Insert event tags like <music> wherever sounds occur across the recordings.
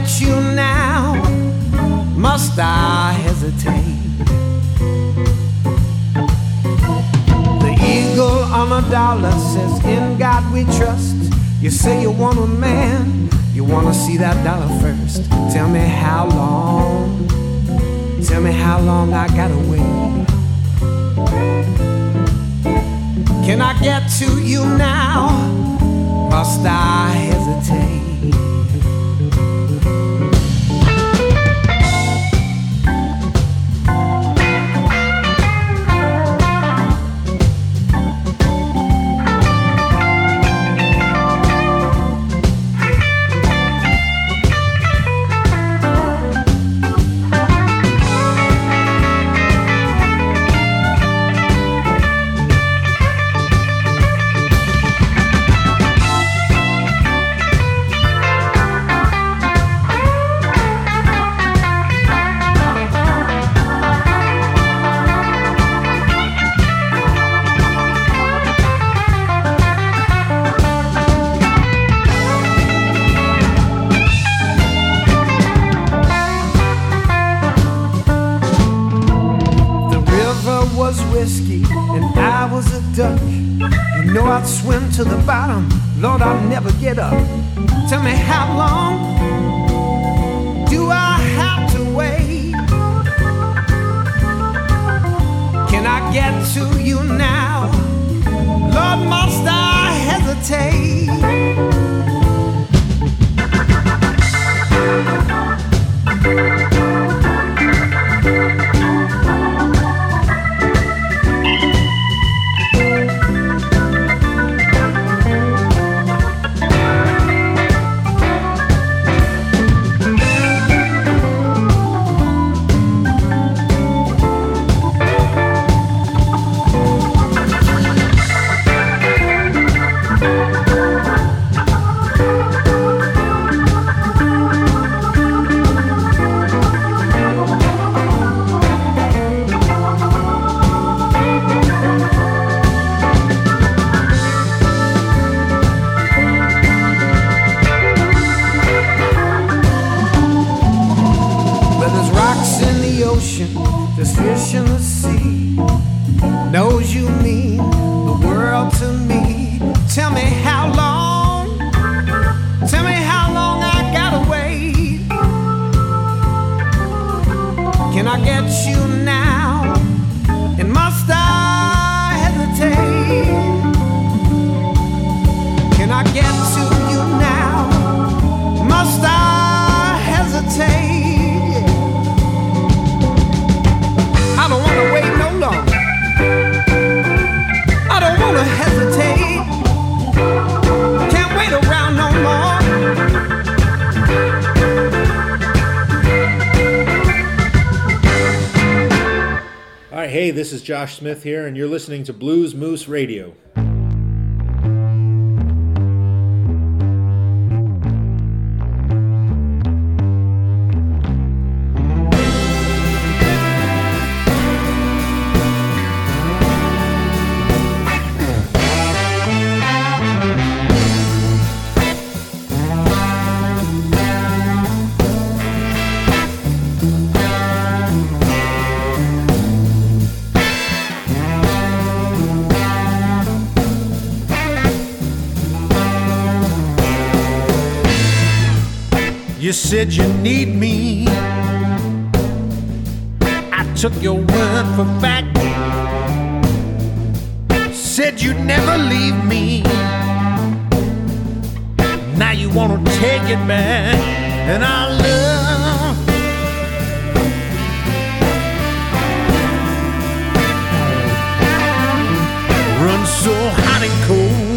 You now? Must I hesitate? The eagle on a dollar says, In God we trust. You say you want a man, you wanna see that dollar first. Tell me how long, tell me how long I gotta wait. Can I get to you now? Must I hesitate? Hey, this is Josh Smith here, and you're listening to Blues Moose Radio. You said you need me. I took your word for fact. Said you'd never leave me. Now you wanna take it back, and I love. Run so hot and cold.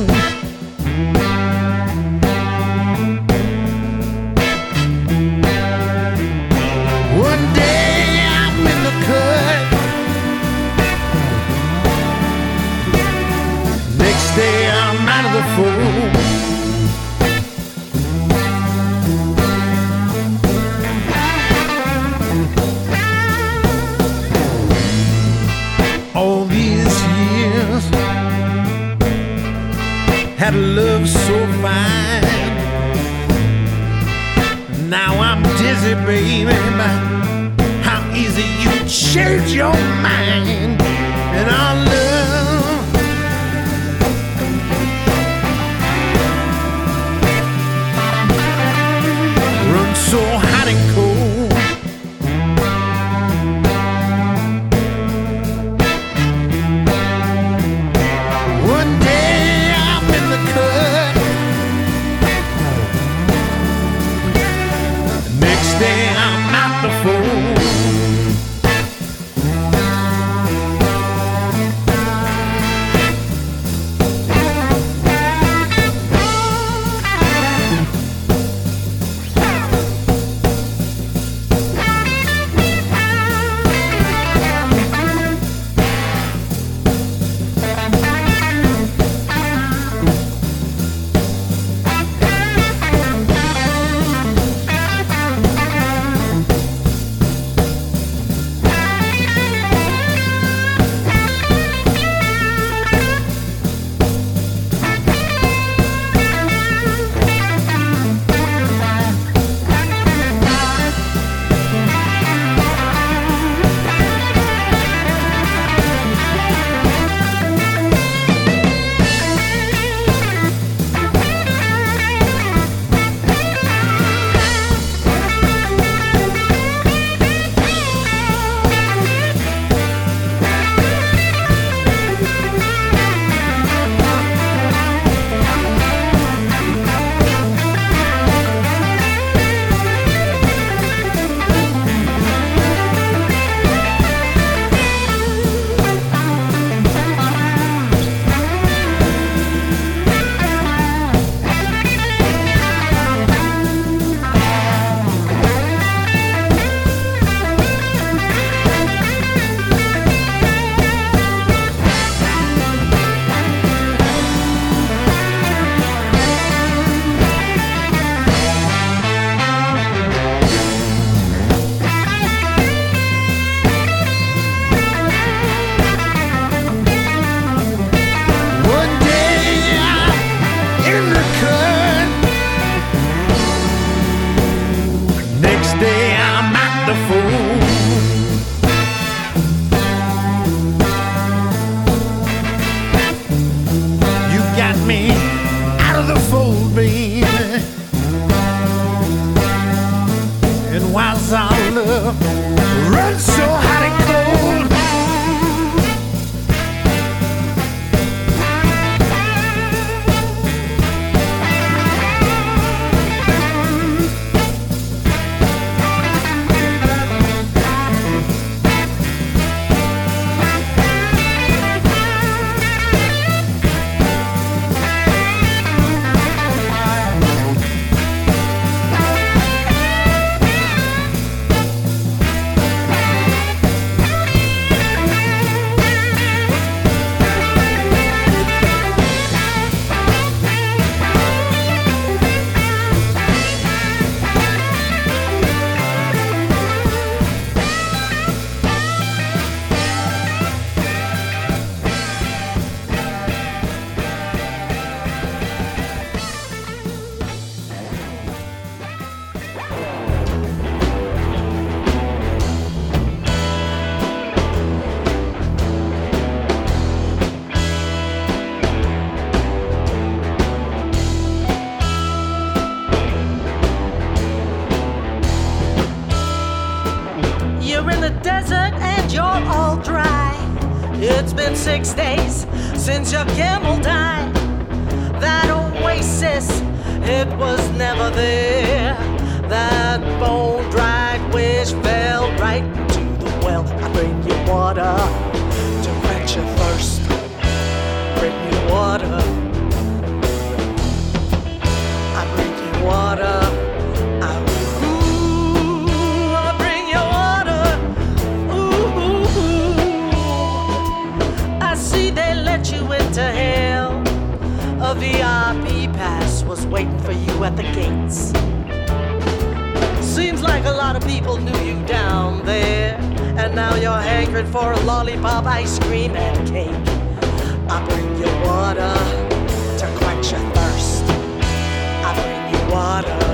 Your Camel died. that oasis, it was never there. like a lot of people knew you down there. And now you're hankering for a lollipop, ice cream, and cake. I bring you water to quench your thirst. I bring you water.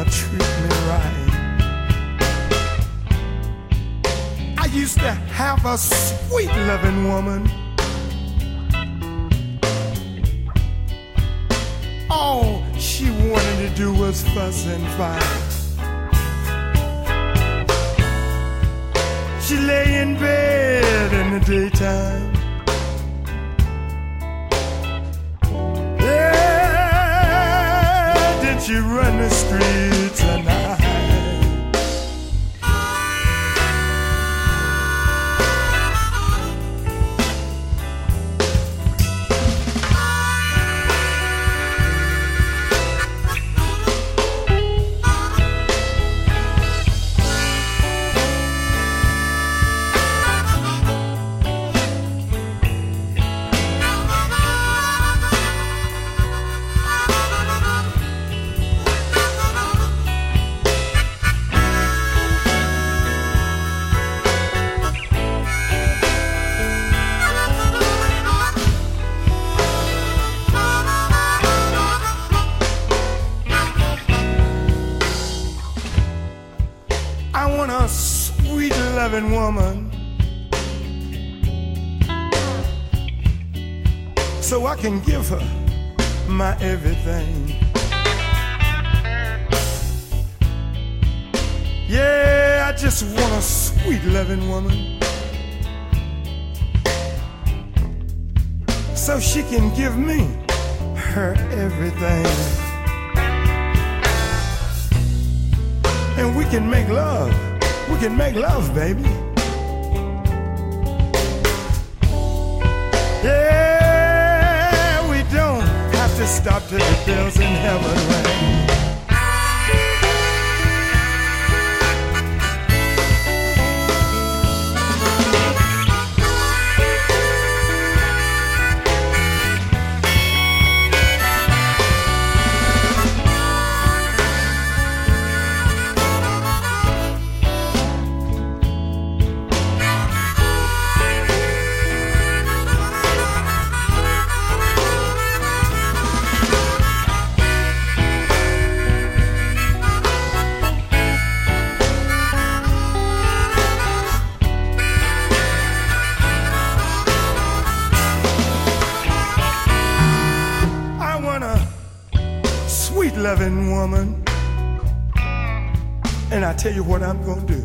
gonna treat me right. I used to have a sweet loving woman. All she wanted to do was fuss and fight. She lay in bed in the daytime. She run the streets night? I stop till the bells in heaven ring. Tell you what I'm gonna do.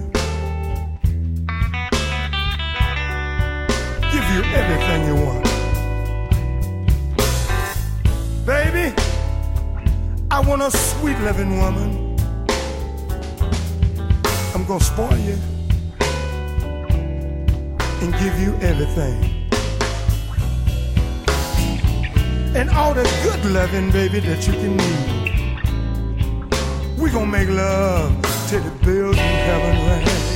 Give you everything you want. Baby, I want a sweet loving woman. I'm gonna spoil you and give you everything. and all the good loving, baby, that you can need. We gonna make love till the bills in heaven ring.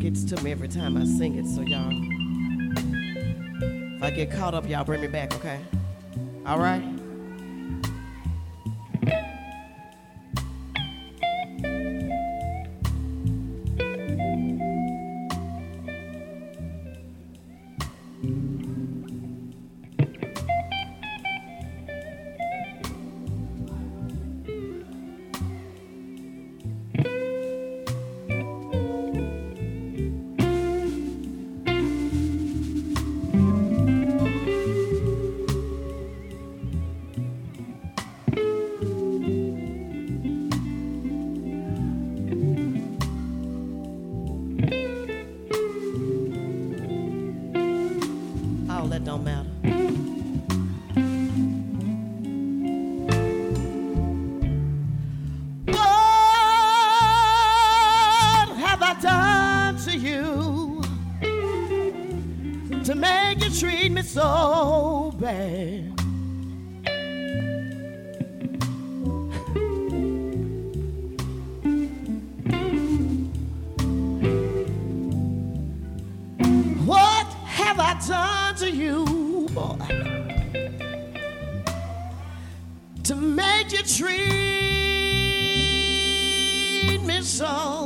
Gets to me every time I sing it, so y'all. If I get caught up, y'all bring me back, okay? All right? <laughs> What have I done to you, boy, to make you treat me so?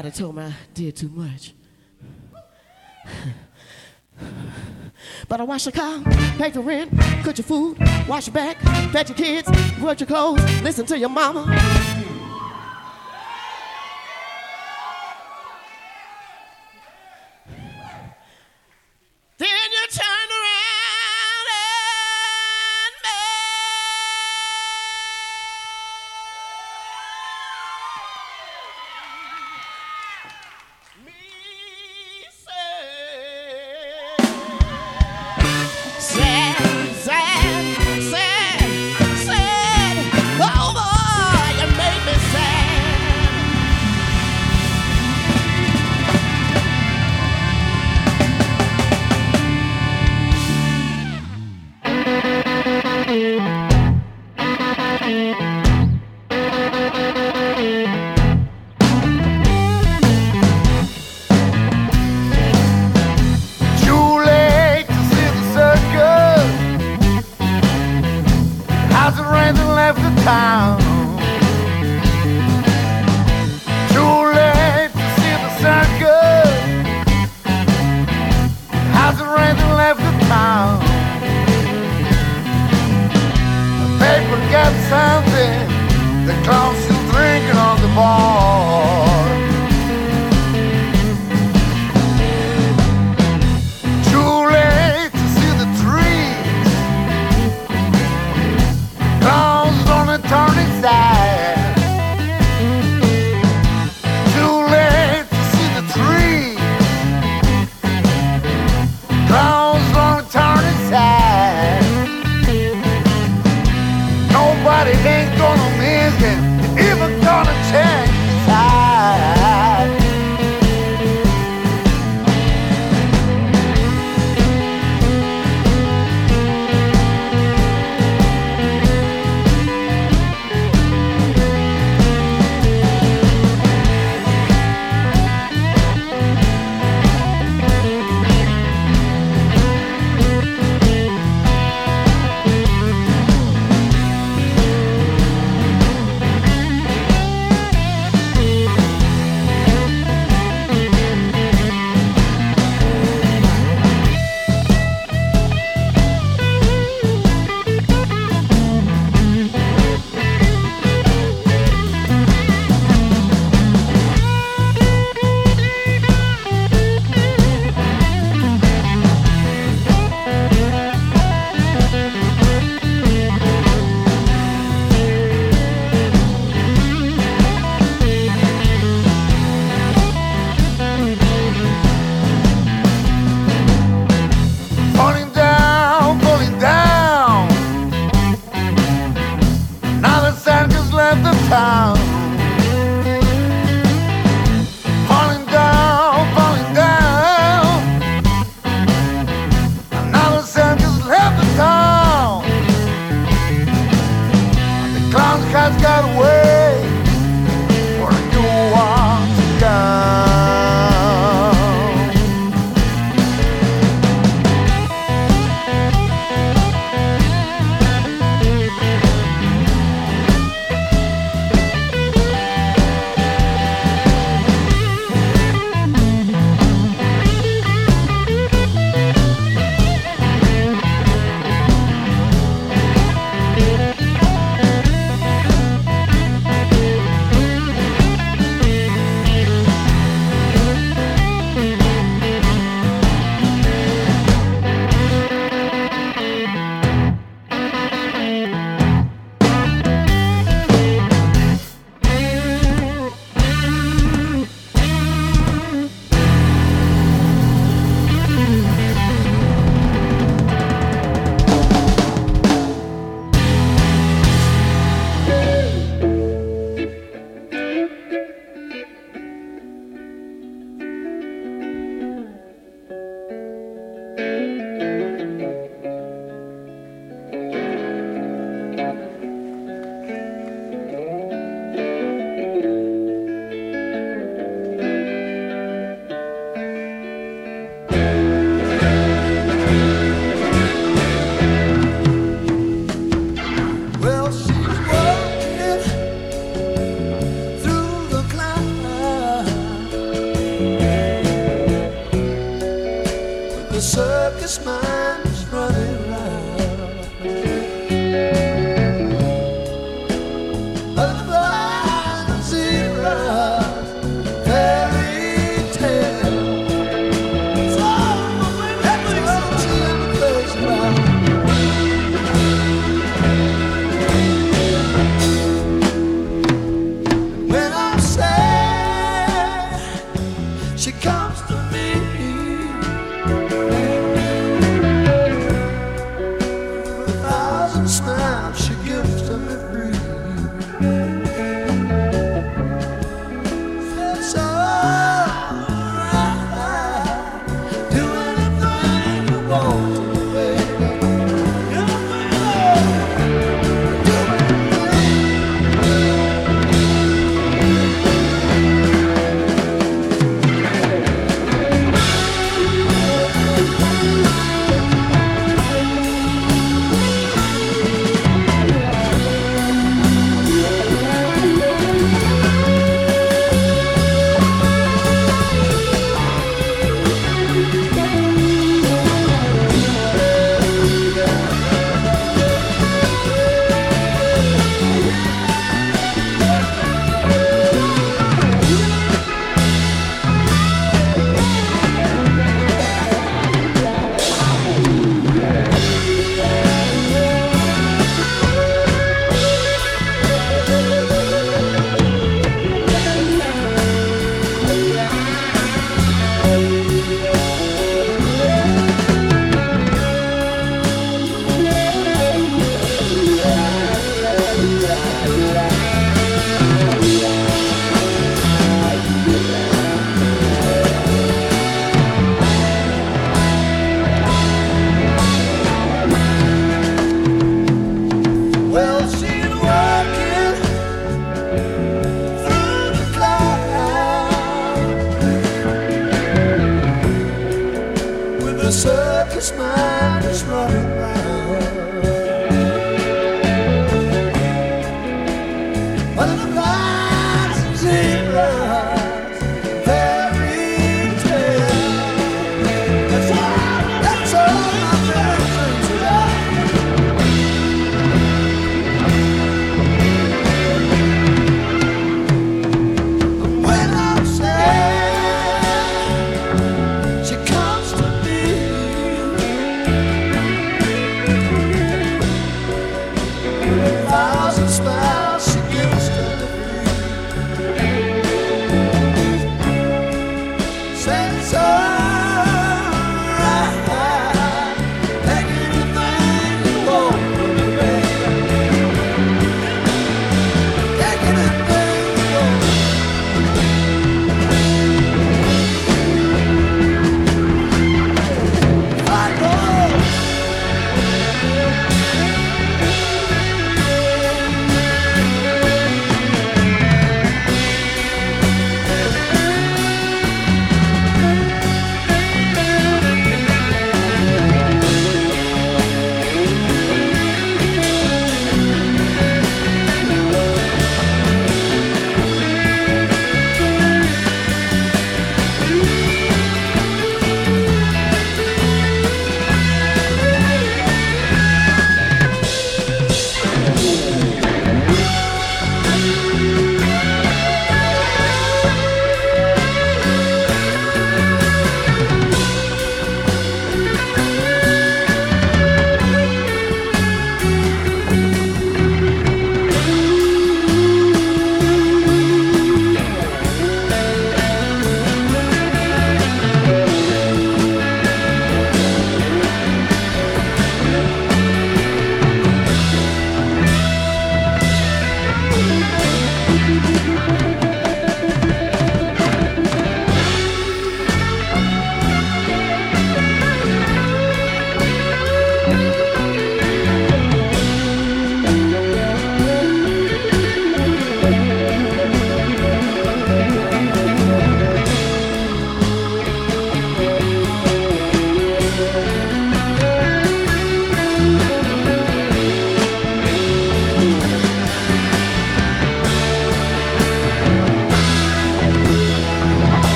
somebody told me I did too much. But I wash the car, pay the rent, cook your food, wash your back, pet your kids, wash your clothes, listen to your mama. something that costs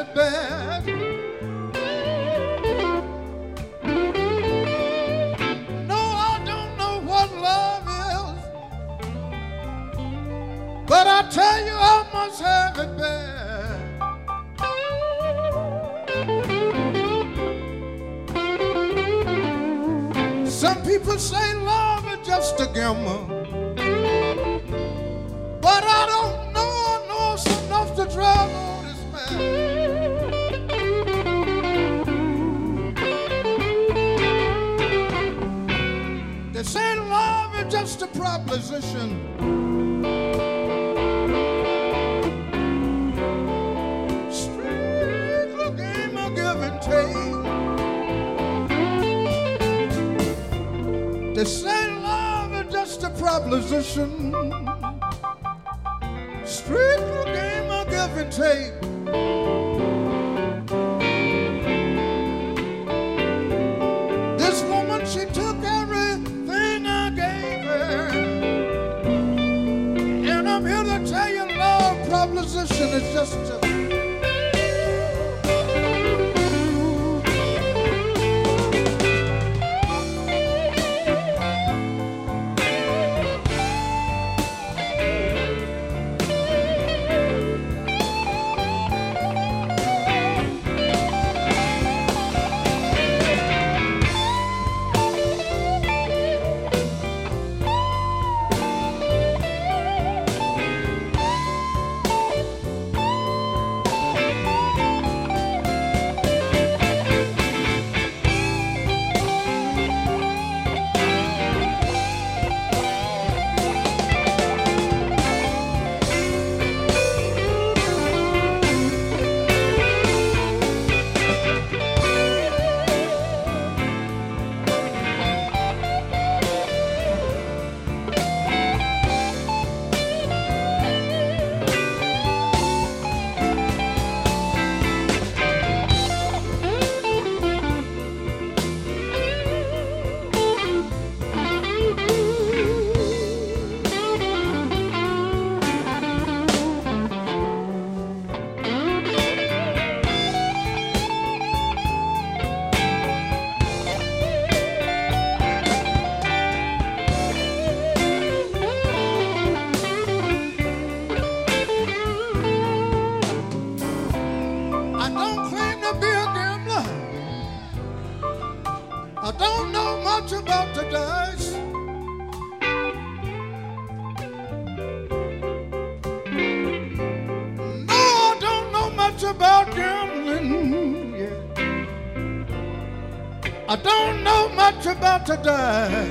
No, I don't know what love is, but I tell you, I must have it bad. Some people say love is just a gamble. But I don't know, enough to on this man. Just a proposition. Strictly game of give and take. They say love is just a proposition. Strictly game of give and take. Proposition about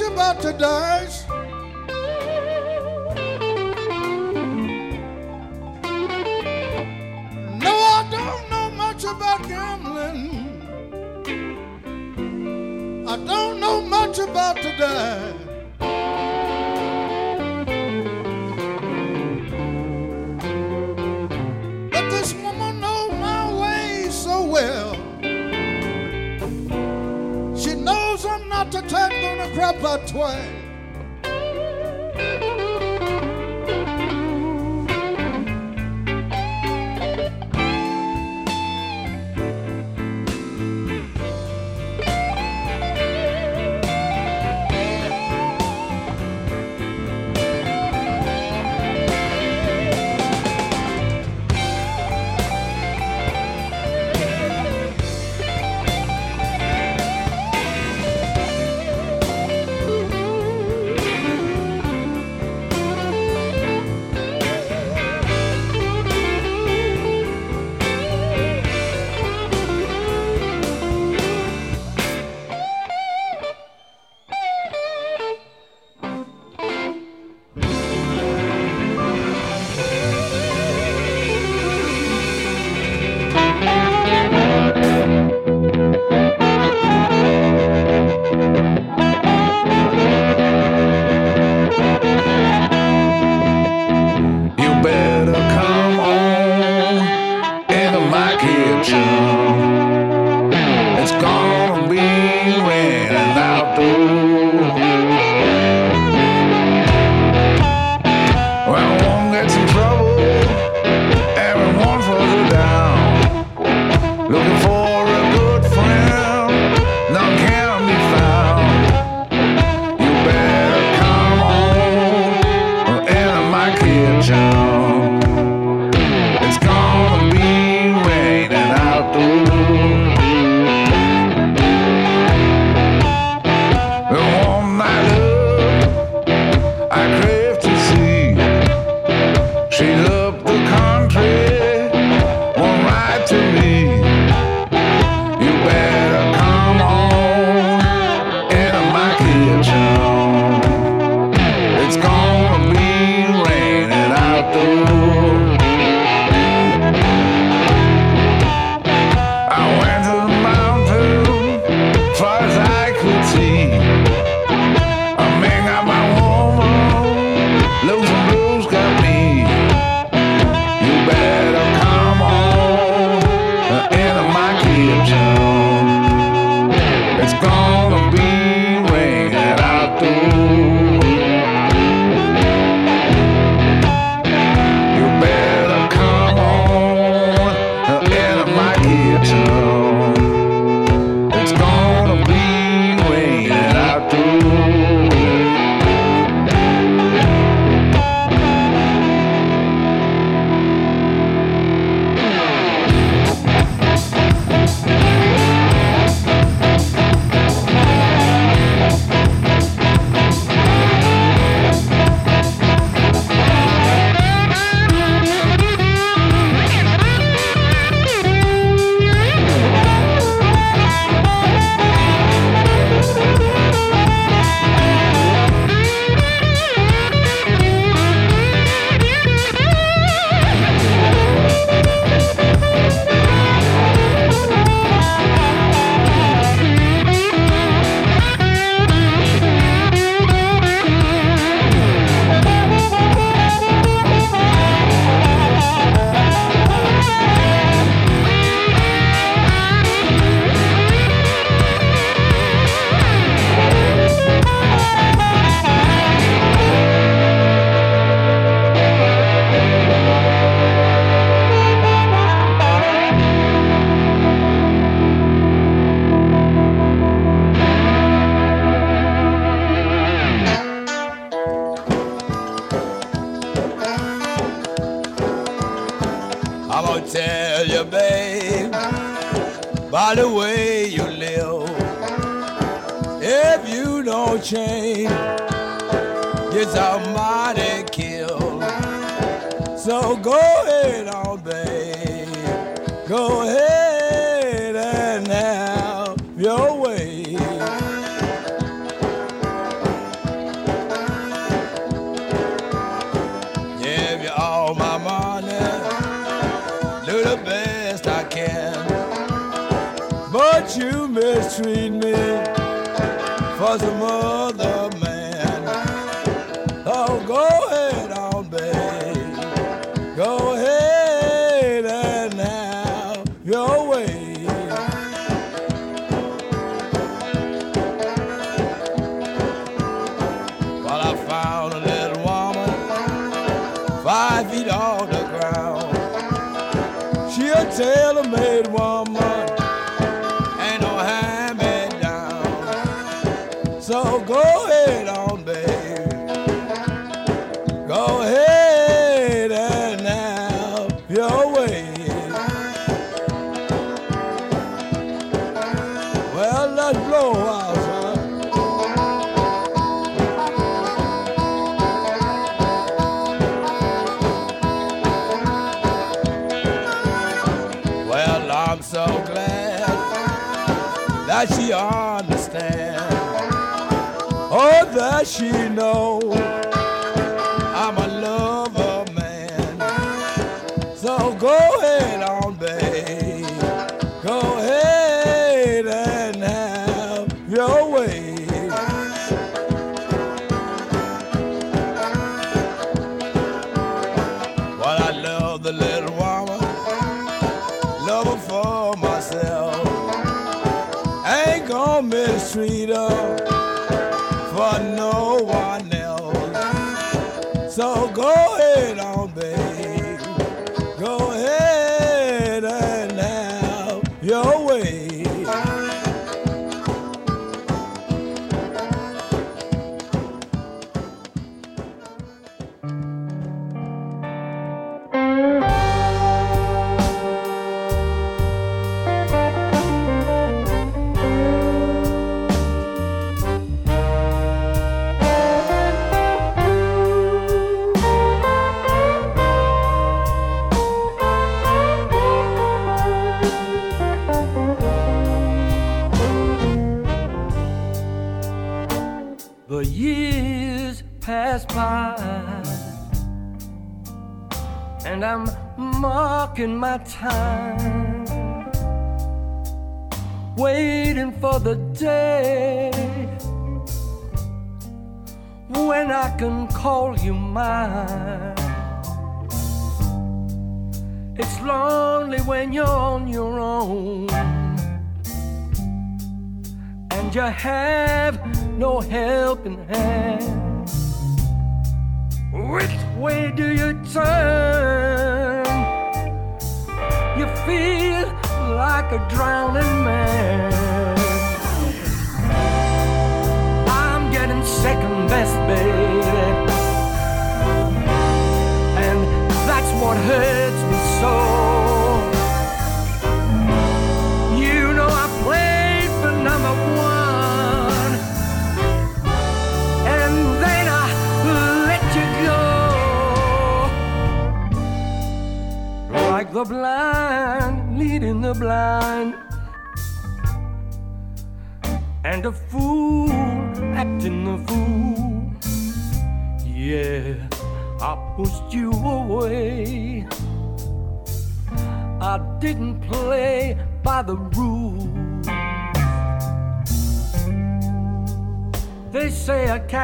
about to dice. chain. change. Yes, mighty kill. So go ahead on, babe. Go ahead and have your way. Give you all my money. Do the best I can. But you mistreat me was a mother. that she knows.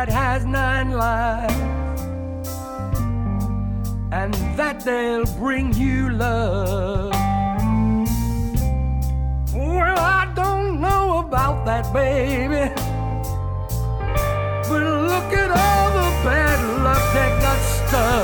that has nine lives, and that they'll bring you love. Well, I don't know about that, baby, but look at all the bad luck that got stuck.